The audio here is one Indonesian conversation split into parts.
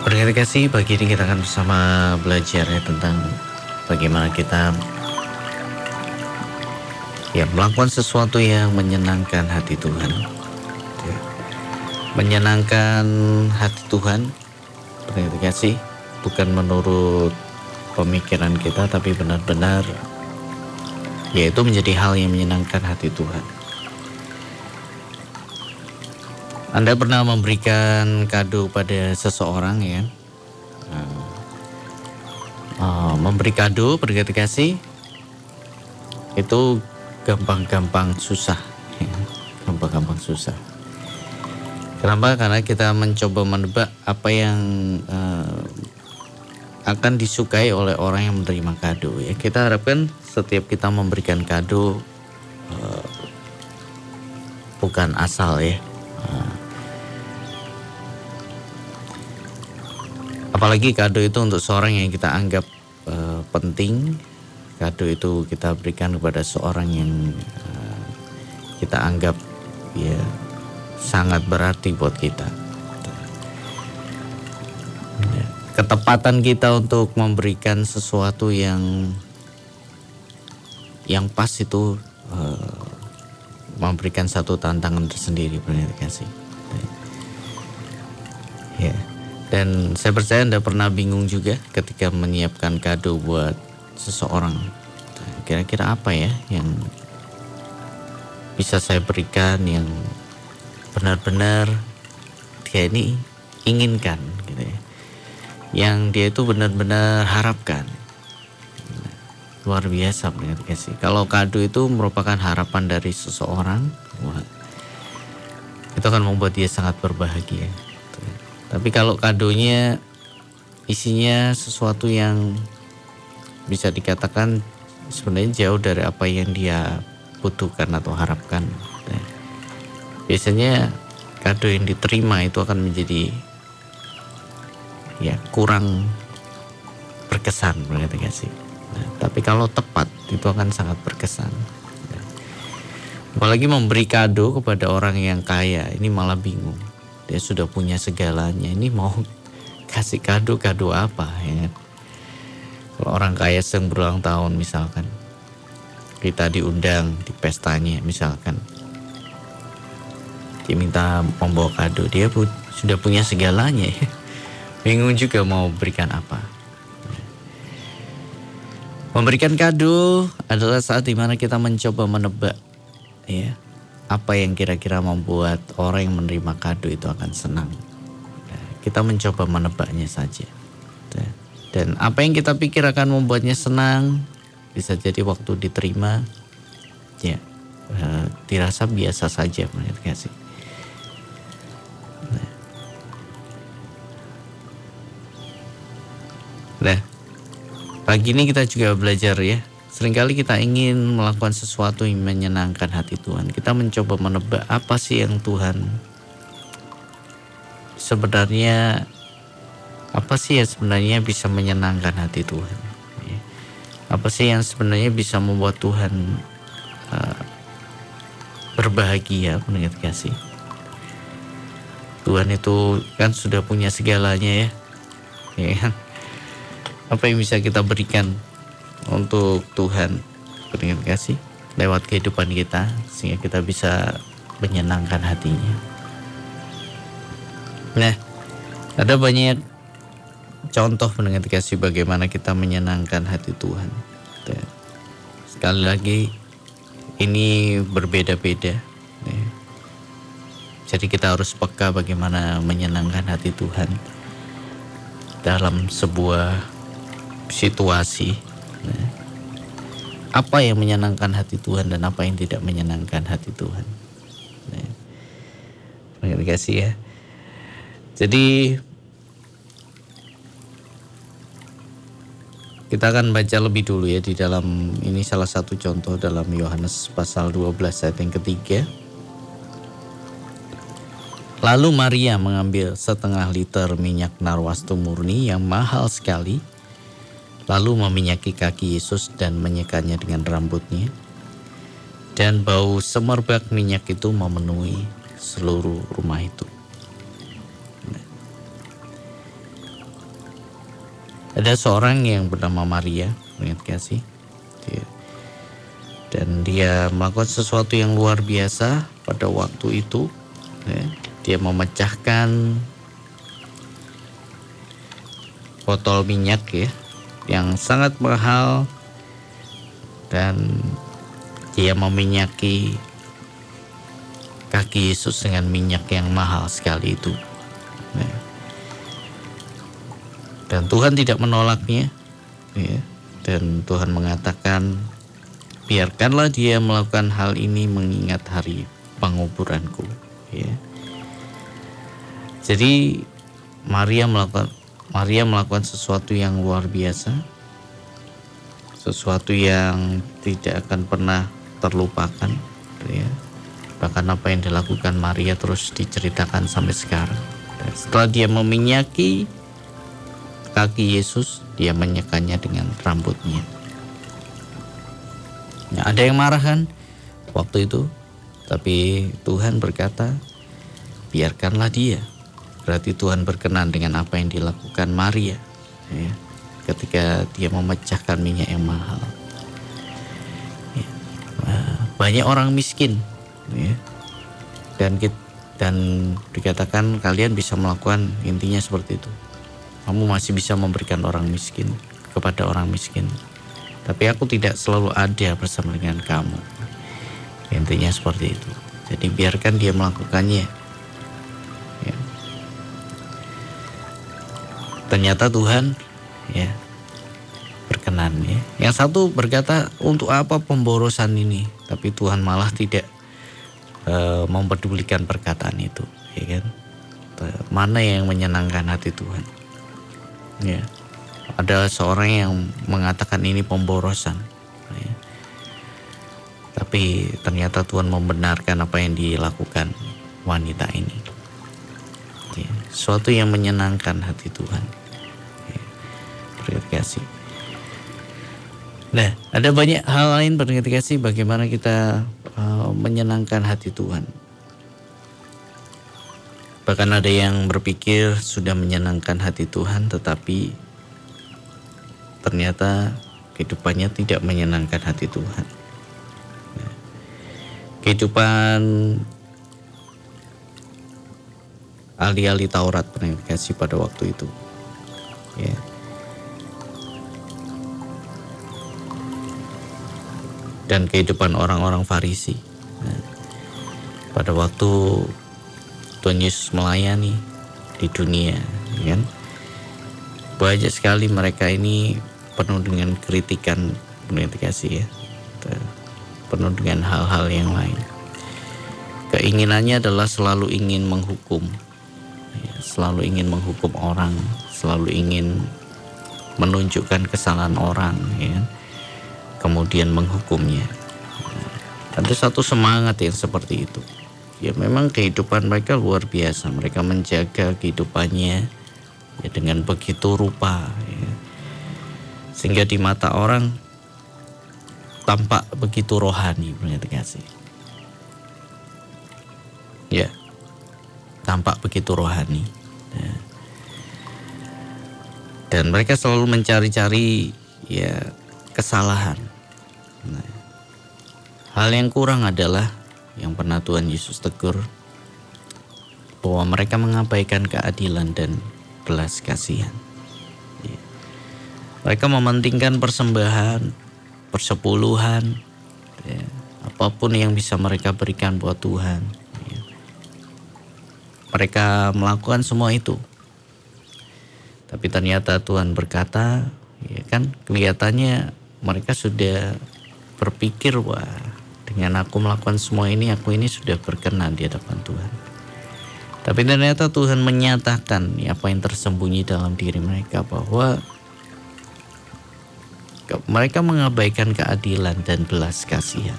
Terima kasih pagi ini kita akan bersama belajar ya tentang bagaimana kita ya melakukan sesuatu yang menyenangkan hati Tuhan. Ya. Menyenangkan hati Tuhan. Terima kasih bukan menurut pemikiran kita tapi benar-benar yaitu menjadi hal yang menyenangkan hati Tuhan. Anda pernah memberikan kado pada seseorang ya? Uh, memberi kado, berkati kasih itu gampang-gampang susah, ya. gampang-gampang susah. Kenapa? Karena kita mencoba menebak apa yang uh, akan disukai oleh orang yang menerima kado. Ya kita harapkan setiap kita memberikan kado uh, bukan asal ya. Apalagi kado itu untuk seorang yang kita anggap uh, penting. Kado itu kita berikan kepada seorang yang uh, kita anggap ya sangat berarti buat kita. Ya, ketepatan kita untuk memberikan sesuatu yang yang pas itu uh, memberikan satu tantangan tersendiri kasih ya dan saya percaya Anda pernah bingung juga ketika menyiapkan kado buat seseorang. Kira-kira apa ya yang bisa saya berikan yang benar-benar dia ini inginkan gitu ya. Yang dia itu benar-benar harapkan. Luar biasa benar sih. Kalau kado itu merupakan harapan dari seseorang, wah, itu akan membuat dia sangat berbahagia. Tapi kalau kadonya isinya sesuatu yang bisa dikatakan sebenarnya jauh dari apa yang dia butuhkan atau harapkan. Biasanya kado yang diterima itu akan menjadi ya kurang berkesan begitu sih? Nah, tapi kalau tepat itu akan sangat berkesan. Apalagi memberi kado kepada orang yang kaya ini malah bingung dia sudah punya segalanya. Ini mau kasih kado kado apa ya kalau orang kaya sedang berulang tahun misalkan. Kita diundang di pestanya misalkan. Dia minta membawa kado. Dia pun sudah punya segalanya. Ya. bingung juga mau berikan apa. Memberikan kado adalah saat di mana kita mencoba menebak ya apa yang kira-kira membuat orang yang menerima kado itu akan senang. Kita mencoba menebaknya saja. Dan apa yang kita pikir akan membuatnya senang, bisa jadi waktu diterima, ya uh, dirasa biasa saja, menurut kasih. Nah. nah, pagi ini kita juga belajar ya Seringkali kita ingin melakukan sesuatu yang menyenangkan hati Tuhan. Kita mencoba menebak apa sih yang Tuhan sebenarnya apa sih yang sebenarnya bisa menyenangkan hati Tuhan? Ya. Apa sih yang sebenarnya bisa membuat Tuhan uh, berbahagia menurut kasih? Tuhan itu kan sudah punya segalanya ya. ya kan? Apa yang bisa kita berikan untuk Tuhan berikan kasih lewat kehidupan kita sehingga kita bisa menyenangkan hatinya. Nah, ada banyak contoh mendengar kasih bagaimana kita menyenangkan hati Tuhan. Sekali lagi ini berbeda-beda. Ya. Jadi kita harus peka bagaimana menyenangkan hati Tuhan dalam sebuah situasi apa yang menyenangkan hati Tuhan dan apa yang tidak menyenangkan hati Tuhan. Nah, terima kasih ya. Jadi kita akan baca lebih dulu ya di dalam ini salah satu contoh dalam Yohanes pasal 12 ayat yang ketiga. Lalu Maria mengambil setengah liter minyak narwastu murni yang mahal sekali lalu meminyaki kaki Yesus dan menyekanya dengan rambutnya. Dan bau semerbak minyak itu memenuhi seluruh rumah itu. ada seorang yang bernama Maria, ingat kasih. Dan dia melakukan sesuatu yang luar biasa pada waktu itu. Ya. Dia memecahkan botol minyak ya yang sangat mahal dan dia meminyaki kaki Yesus dengan minyak yang mahal sekali itu. Ya. Dan Tuhan tidak menolaknya. Ya. Dan Tuhan mengatakan, biarkanlah dia melakukan hal ini mengingat hari penguburanku. Ya. Jadi Maria melakukan Maria melakukan sesuatu yang luar biasa, sesuatu yang tidak akan pernah terlupakan. Ya. Bahkan apa yang dilakukan Maria terus diceritakan sampai sekarang. Dan setelah dia meminyaki kaki Yesus, dia menyekanya dengan rambutnya. Nah, ada yang marah kan waktu itu, tapi Tuhan berkata, biarkanlah dia. Berarti Tuhan berkenan dengan apa yang dilakukan Maria, ya, ketika dia memecahkan minyak yang mahal. Ya, banyak orang miskin, ya, dan dan dikatakan kalian bisa melakukan intinya seperti itu kamu masih bisa memberikan orang miskin kepada orang miskin. Tapi aku tidak selalu ada bersama dengan kamu. Intinya seperti itu. Jadi biarkan dia melakukannya. Ternyata Tuhan ya berkenan ya. Yang satu berkata untuk apa pemborosan ini? Tapi Tuhan malah tidak uh, mempedulikan perkataan itu, ya kan? Mana yang menyenangkan hati Tuhan? Ya. Ada seorang yang mengatakan ini pemborosan. Ya. Tapi ternyata Tuhan membenarkan apa yang dilakukan wanita ini. Ya. Suatu yang menyenangkan hati Tuhan. Kasih. Nah, ada banyak hal lain berterima kasih bagaimana kita uh, menyenangkan hati Tuhan. Bahkan ada yang berpikir sudah menyenangkan hati Tuhan tetapi ternyata kehidupannya tidak menyenangkan hati Tuhan. Kehidupan ahli-ahli Taurat dikasih pada waktu itu. Ya. Dan kehidupan orang-orang Farisi. Pada waktu Tuhan Yesus melayani di dunia, kan? Banyak sekali mereka ini penuh dengan kritikan, kasih ya, penuh dengan hal-hal yang lain. Keinginannya adalah selalu ingin menghukum, ya, selalu ingin menghukum orang, selalu ingin menunjukkan kesalahan orang, ya, kan? Kemudian menghukumnya. Ada satu semangat yang seperti itu ya memang kehidupan mereka luar biasa mereka menjaga kehidupannya ya dengan begitu rupa ya. sehingga di mata orang tampak begitu rohani punya kasih ya tampak begitu rohani ya. dan mereka selalu mencari-cari ya kesalahan nah, hal yang kurang adalah yang pernah Tuhan Yesus tegur bahwa mereka mengabaikan keadilan dan belas kasihan. Ya. Mereka mementingkan persembahan, persepuluhan, ya. apa pun yang bisa mereka berikan buat Tuhan. Ya. Mereka melakukan semua itu. Tapi ternyata Tuhan berkata, ya kan kelihatannya mereka sudah berpikir wah dengan aku melakukan semua ini, aku ini sudah berkenan di hadapan Tuhan. Tapi ternyata Tuhan menyatakan apa yang tersembunyi dalam diri mereka bahwa mereka mengabaikan keadilan dan belas kasihan.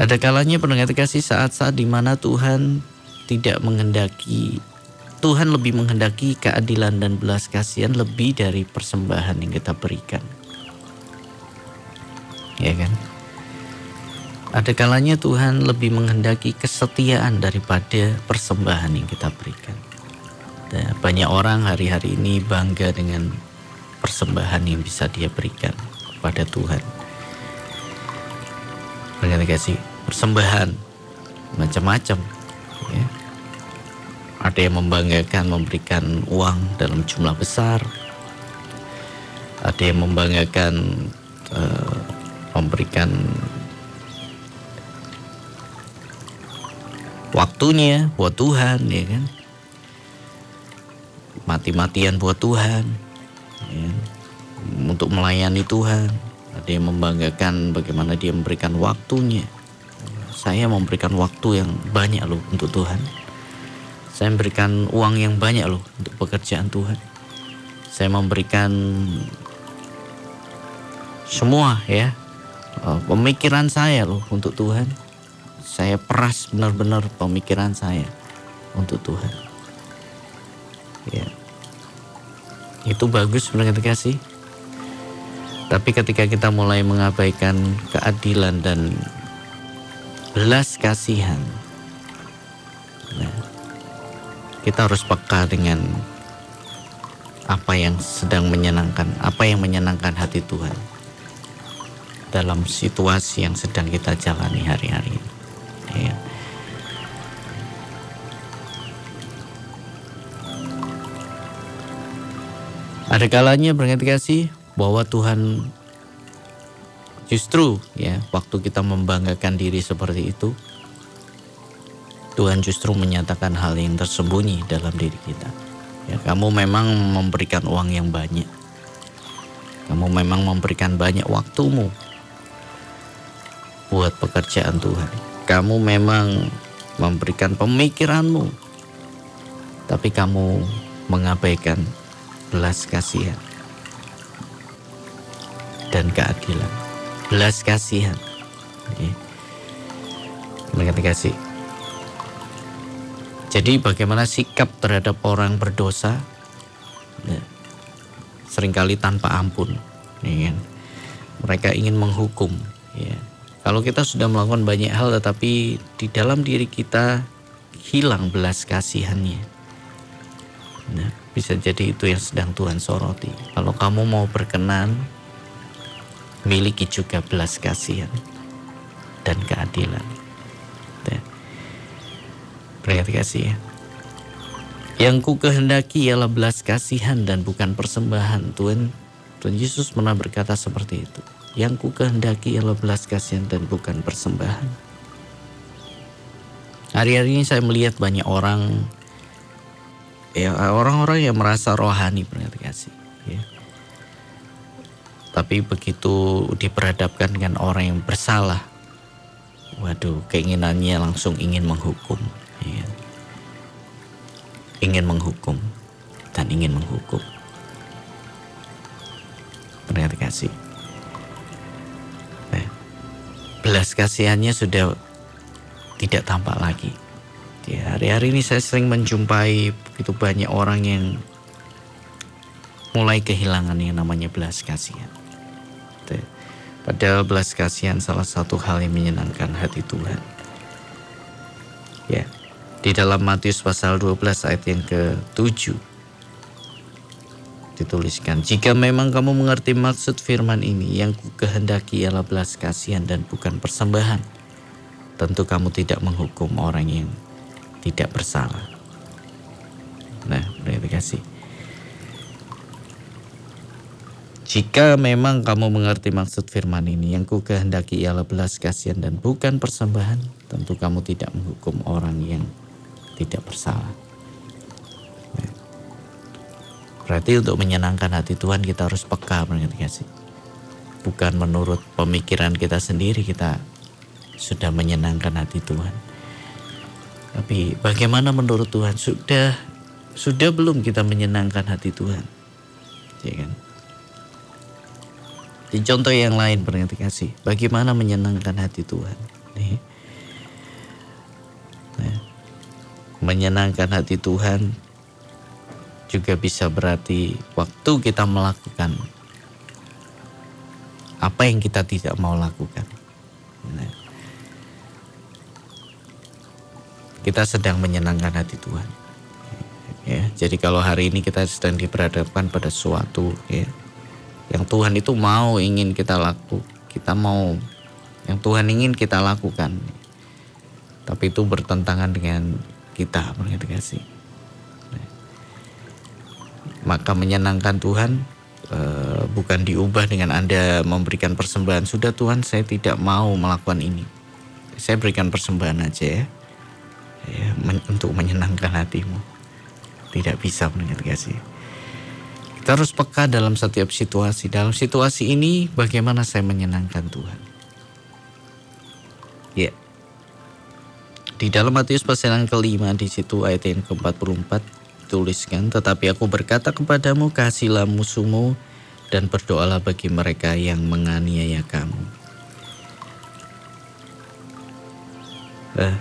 Ada kalanya pendengar kasih saat-saat di mana Tuhan tidak menghendaki Tuhan lebih menghendaki keadilan dan belas kasihan lebih dari persembahan yang kita berikan ya kan? Ada kalanya Tuhan lebih menghendaki kesetiaan daripada persembahan yang kita berikan. Nah, banyak orang hari-hari ini bangga dengan persembahan yang bisa dia berikan kepada Tuhan. Berkata kasih persembahan macam-macam. Ya. Ada yang membanggakan memberikan uang dalam jumlah besar. Ada yang membanggakan uh, memberikan waktunya buat Tuhan, ya kan? Mati-matian buat Tuhan, ya. untuk melayani Tuhan. Ada yang membanggakan bagaimana dia memberikan waktunya. Saya memberikan waktu yang banyak loh untuk Tuhan. Saya memberikan uang yang banyak loh untuk pekerjaan Tuhan. Saya memberikan semua ya uh, pemikiran saya loh untuk Tuhan. Saya peras benar-benar pemikiran saya untuk Tuhan. Ya. Itu bagus sebenarnya kasih. Tapi ketika kita mulai mengabaikan keadilan dan belas kasihan, nah, kita harus peka dengan apa yang sedang menyenangkan, apa yang menyenangkan hati Tuhan dalam situasi yang sedang kita jalani hari-hari ini. Ya. Ada kalanya berarti kasih bahwa Tuhan justru ya waktu kita membanggakan diri seperti itu Tuhan justru menyatakan hal yang tersembunyi dalam diri kita. Ya, kamu memang memberikan uang yang banyak. Kamu memang memberikan banyak waktumu buat pekerjaan Tuhan. Kamu memang memberikan pemikiranmu, tapi kamu mengabaikan belas kasihan dan keadilan. Belas kasihan. Okay. kasih. Jadi bagaimana sikap terhadap orang berdosa ya, sering kali tanpa ampun. Ya? Mereka ingin menghukum. Ya. Kalau kita sudah melakukan banyak hal tetapi di dalam diri kita hilang belas kasihannya. Nah, bisa jadi itu yang sedang Tuhan soroti. Kalau kamu mau berkenan, miliki juga belas kasihan dan keadilan. Ya. Berarti kasih ya. Yang ku kehendaki ialah belas kasihan dan bukan persembahan. Tuhan, Tuhan Yesus pernah berkata seperti itu. Yang ku kehendaki ialah belas kasihan dan bukan persembahan. Hari-hari ini saya melihat banyak orang ya orang-orang yang merasa rohani berarti kasih ya. Tapi begitu diperhadapkan dengan orang yang bersalah, waduh keinginannya langsung ingin menghukum, ya. ingin menghukum dan ingin menghukum. Berarti kasih belas kasihannya sudah tidak tampak lagi. Ya, hari-hari ini saya sering menjumpai begitu banyak orang yang mulai kehilangan yang namanya belas kasihan. Padahal belas kasihan salah satu hal yang menyenangkan hati Tuhan. Ya, di dalam Matius pasal 12 ayat yang ke-7 dituliskan, jika memang kamu mengerti maksud firman ini, yang ku kehendaki ialah belas kasihan dan bukan persembahan. Tentu kamu tidak menghukum orang yang tidak bersalah. Nah, berarti kasih. Jika memang kamu mengerti maksud firman ini, yang ku kehendaki ialah belas kasihan dan bukan persembahan, tentu kamu tidak menghukum orang yang tidak bersalah. Berarti untuk menyenangkan hati Tuhan kita harus peka berarti sih? Bukan menurut pemikiran kita sendiri kita sudah menyenangkan hati Tuhan. Tapi bagaimana menurut Tuhan? Sudah sudah belum kita menyenangkan hati Tuhan? Ya kan? Di contoh yang lain kasih. Bagaimana menyenangkan hati Tuhan? Nih. Menyenangkan hati Tuhan juga bisa berarti waktu kita melakukan apa yang kita tidak mau lakukan. Nah, kita sedang menyenangkan hati Tuhan. Ya, jadi kalau hari ini kita sedang diperhadapkan pada suatu ya, yang Tuhan itu mau ingin kita laku, kita mau yang Tuhan ingin kita lakukan. Tapi itu bertentangan dengan kita, kasih. Maka menyenangkan Tuhan uh, bukan diubah dengan Anda memberikan persembahan. Sudah Tuhan, saya tidak mau melakukan ini. Saya berikan persembahan aja ya. ya untuk menyenangkan hatimu. Tidak bisa mendengar kasih. Kita harus peka dalam setiap situasi. Dalam situasi ini bagaimana saya menyenangkan Tuhan. Ya. Di dalam Matius pasal yang kelima di situ ayat yang ke-44 tuliskan, tetapi aku berkata kepadamu kasihlah musuhmu dan berdoalah bagi mereka yang menganiaya kamu. Eh,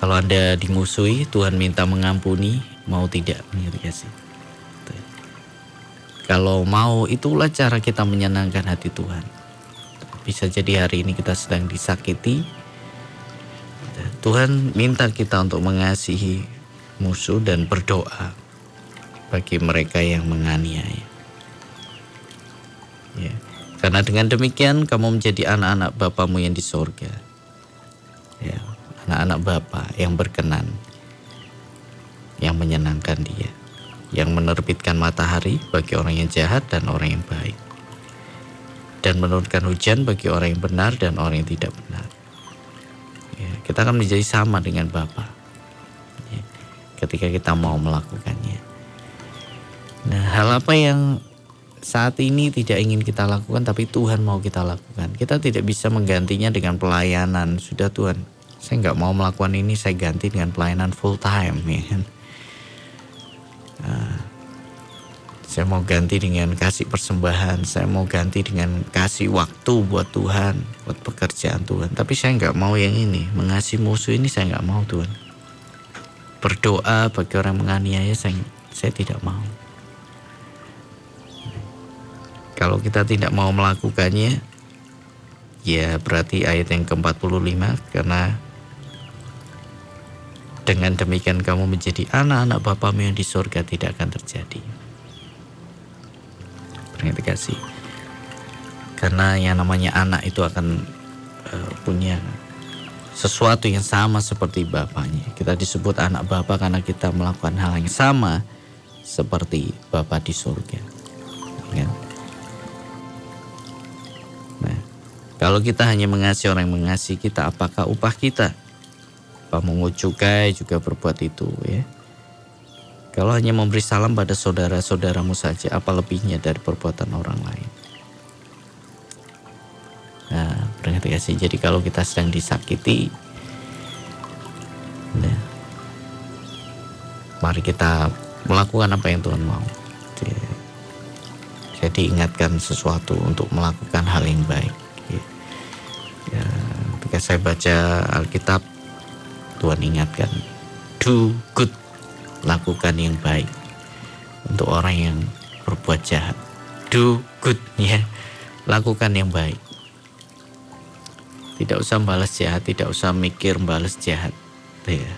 kalau Anda dimusuhi, Tuhan minta mengampuni, mau tidak ya sih. Kalau mau itulah cara kita menyenangkan hati Tuhan. Bisa jadi hari ini kita sedang disakiti, Tuhan minta kita untuk mengasihi musuh dan berdoa bagi mereka yang menganiaya. Ya. Karena dengan demikian kamu menjadi anak-anak Bapamu yang di sorga. Ya, anak-anak Bapa yang berkenan, yang menyenangkan dia, yang menerbitkan matahari bagi orang yang jahat dan orang yang baik, dan menurunkan hujan bagi orang yang benar dan orang yang tidak benar kita akan menjadi sama dengan Bapa ya, ketika kita mau melakukannya. Nah, hal apa yang saat ini tidak ingin kita lakukan tapi Tuhan mau kita lakukan. Kita tidak bisa menggantinya dengan pelayanan. Sudah Tuhan, saya nggak mau melakukan ini, saya ganti dengan pelayanan full time ya. Nah, saya mau ganti dengan kasih persembahan, saya mau ganti dengan kasih waktu buat Tuhan, buat pekerjaan Tuhan. Tapi saya nggak mau yang ini, mengasihi musuh ini saya nggak mau Tuhan. Berdoa bagi orang menganiaya saya, saya tidak mau. Kalau kita tidak mau melakukannya, ya berarti ayat yang ke-45 karena dengan demikian kamu menjadi anak-anak Bapamu yang di surga tidak akan terjadi kasih karena yang namanya anak itu akan uh, punya sesuatu yang sama seperti bapaknya. Kita disebut anak bapak karena kita melakukan hal yang sama seperti bapak di surga. Ya. nah kalau kita hanya mengasihi orang yang mengasihi kita apakah upah kita? Pak cukai juga berbuat itu ya kalau hanya memberi salam pada saudara-saudaramu saja, apa lebihnya dari perbuatan orang lain? Nah, berarti kasih. Jadi kalau kita sedang disakiti, nah, mari kita melakukan apa yang Tuhan mau. Jadi ingatkan sesuatu untuk melakukan hal yang baik. Ya, ketika saya baca Alkitab, Tuhan ingatkan, do good lakukan yang baik untuk orang yang berbuat jahat. Do good ya. Lakukan yang baik. Tidak usah balas jahat, tidak usah mikir balas jahat. Ya.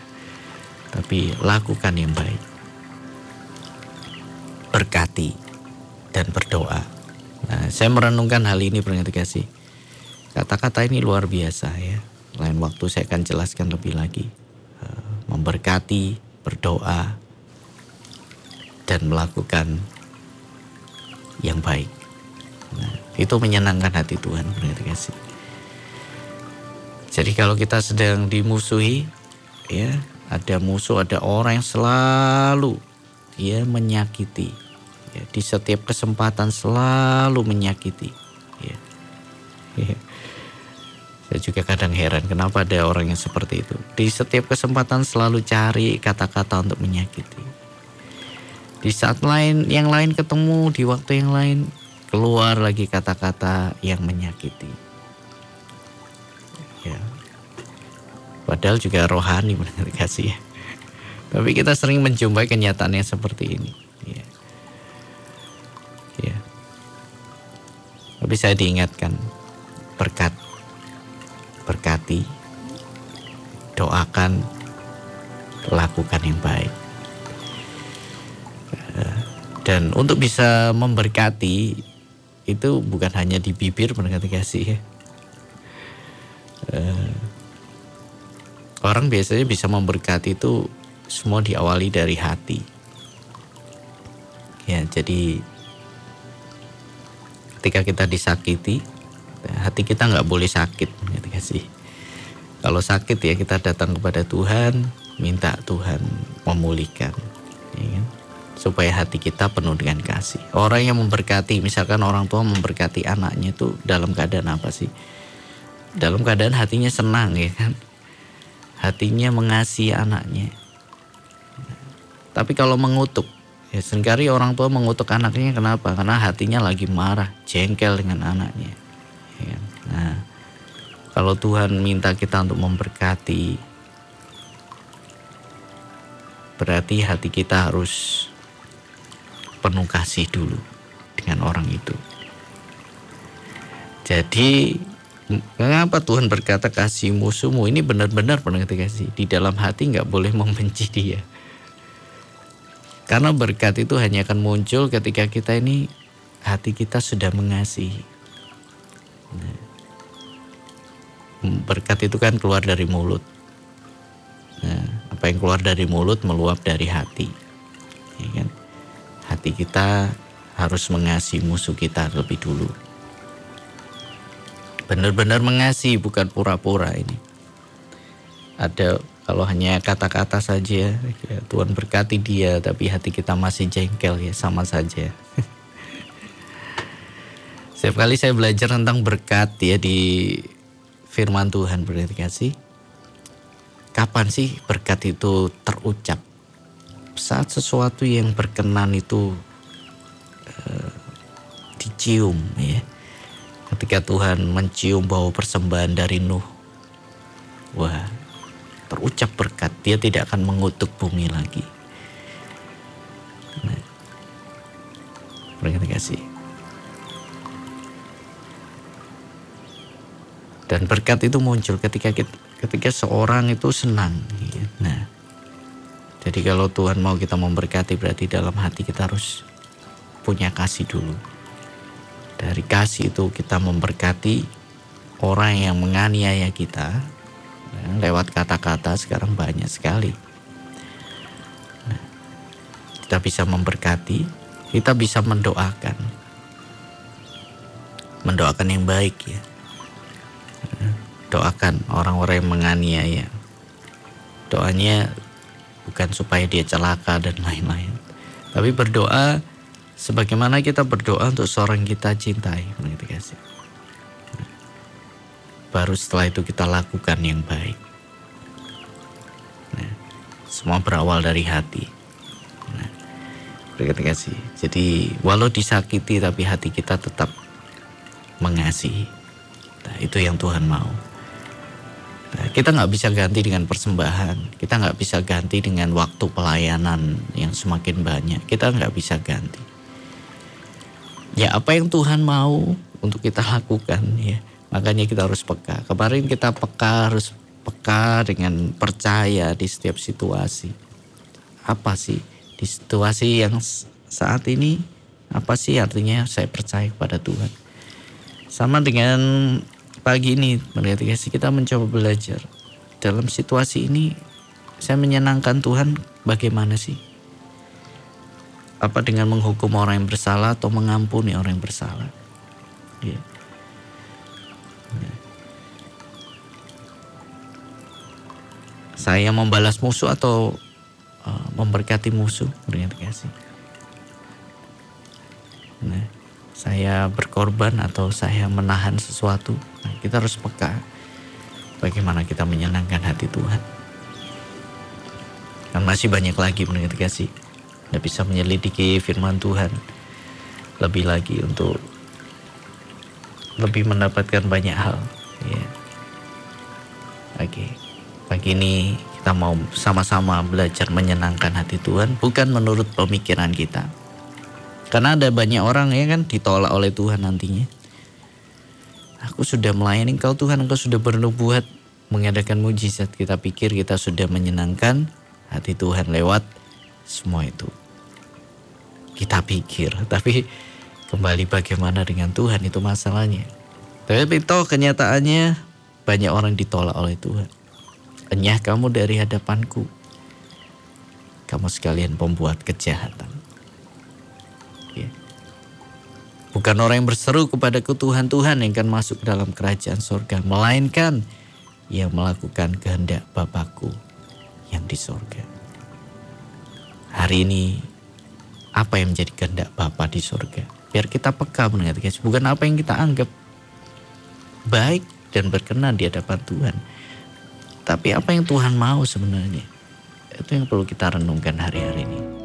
Tapi lakukan yang baik. Berkati dan berdoa. Nah, saya merenungkan hal ini berarti kasih. Kata-kata ini luar biasa ya. Lain waktu saya akan jelaskan lebih lagi. Eh, memberkati, berdoa, dan melakukan yang baik. Nah, itu menyenangkan hati Tuhan, berarti kasih. Jadi kalau kita sedang dimusuhi, ya ada musuh, ada orang yang selalu ya menyakiti, ya, di setiap kesempatan selalu menyakiti. Ya. Saya juga kadang heran kenapa ada orang yang seperti itu. Di setiap kesempatan selalu cari kata-kata untuk menyakiti. Di saat lain, yang lain ketemu, di waktu yang lain keluar lagi kata-kata yang menyakiti. Ya. Padahal juga rohani benar kasih ya. Tapi kita sering menjumpai kenyataan yang seperti ini. Ya. ya. Tapi saya diingatkan berkat berkati, doakan, lakukan yang baik. Dan untuk bisa memberkati itu bukan hanya di bibir mendekati kasih ya. Uh, orang biasanya bisa memberkati itu semua diawali dari hati. Ya, jadi ketika kita disakiti, hati kita nggak boleh sakit, gitu sih. Kalau sakit ya kita datang kepada Tuhan, minta Tuhan memulihkan, ya kan? supaya hati kita penuh dengan kasih. Orang yang memberkati, misalkan orang tua memberkati anaknya itu dalam keadaan apa sih? Dalam keadaan hatinya senang ya kan, hatinya mengasihi anaknya. Tapi kalau mengutuk, ya sering kali orang tua mengutuk anaknya kenapa? Karena hatinya lagi marah, jengkel dengan anaknya. Ya kan? Nah, kalau Tuhan minta kita untuk memberkati, berarti hati kita harus penuh kasih dulu dengan orang itu. Jadi mengapa Tuhan berkata kasih musuhmu ini benar-benar penuh kasih di dalam hati nggak boleh membenci dia. Karena berkat itu hanya akan muncul ketika kita ini hati kita sudah mengasihi. Nah, berkat itu kan keluar dari mulut. Nah, apa yang keluar dari mulut meluap dari hati. Ya kan? Hati kita harus mengasihi musuh kita lebih dulu. Benar-benar mengasihi bukan pura-pura ini. Ada kalau hanya kata-kata saja, ya, Tuhan berkati dia, tapi hati kita masih jengkel ya sama saja. Setiap kali saya belajar tentang berkat ya di firman Tuhan berarti kasih. Kapan sih berkat itu terucap? Saat sesuatu yang berkenan itu uh, dicium ya. Ketika Tuhan mencium bau persembahan dari Nuh. Wah, terucap berkat. Dia tidak akan mengutuk bumi lagi. Nah, berkat kasih. Dan berkat itu muncul ketika kita, ketika seorang itu senang. Nah, jadi kalau Tuhan mau kita memberkati berarti dalam hati kita harus punya kasih dulu. Dari kasih itu kita memberkati orang yang menganiaya kita nah, lewat kata-kata sekarang banyak sekali. Nah, kita bisa memberkati, kita bisa mendoakan, mendoakan yang baik ya doakan orang-orang yang menganiaya. Doanya bukan supaya dia celaka dan lain-lain. Tapi berdoa sebagaimana kita berdoa untuk seorang kita cintai. Begitu kasih. Baru setelah itu kita lakukan yang baik. Nah, semua berawal dari hati. Nah, kasih. Jadi walau disakiti tapi hati kita tetap mengasihi. Nah, itu yang Tuhan mau. Nah, kita nggak bisa ganti dengan persembahan, kita nggak bisa ganti dengan waktu pelayanan yang semakin banyak, kita nggak bisa ganti. Ya apa yang Tuhan mau untuk kita lakukan ya, makanya kita harus peka. Kemarin kita peka harus peka dengan percaya di setiap situasi. Apa sih di situasi yang saat ini? Apa sih artinya saya percaya kepada Tuhan? Sama dengan pagi ini melihat kasih kita mencoba belajar. Dalam situasi ini saya menyenangkan Tuhan bagaimana sih? Apa dengan menghukum orang yang bersalah atau mengampuni orang yang bersalah? Ya. saya membalas musuh atau uh, memberkati musuh? Melihat kasih saya berkorban atau saya menahan sesuatu. Nah, kita harus peka bagaimana kita menyenangkan hati Tuhan. Dan masih banyak lagi menurut kasih. Kita bisa menyelidiki firman Tuhan lebih lagi untuk lebih mendapatkan banyak hal. Ya. Oke, pagi ini kita mau sama-sama belajar menyenangkan hati Tuhan, bukan menurut pemikiran kita, karena ada banyak orang ya kan ditolak oleh Tuhan nantinya. Aku sudah melayani engkau Tuhan, engkau sudah bernubuat mengadakan mujizat. Kita pikir kita sudah menyenangkan hati Tuhan lewat semua itu. kita pikir. Tapi kembali bagaimana dengan Tuhan itu masalahnya. Tapi toh kenyataannya banyak orang ditolak oleh Tuhan. Enyah kamu dari hadapanku. Kamu sekalian pembuat kejahatan. Bukan orang yang berseru kepadaku Tuhan, Tuhan yang akan masuk ke dalam kerajaan surga. Melainkan yang melakukan kehendak Bapakku yang di surga. Hari ini apa yang menjadi kehendak Bapa di surga? Biar kita peka mendengar bukan apa yang kita anggap baik dan berkenan di hadapan Tuhan. Tapi apa yang Tuhan mau sebenarnya? Itu yang perlu kita renungkan hari-hari ini.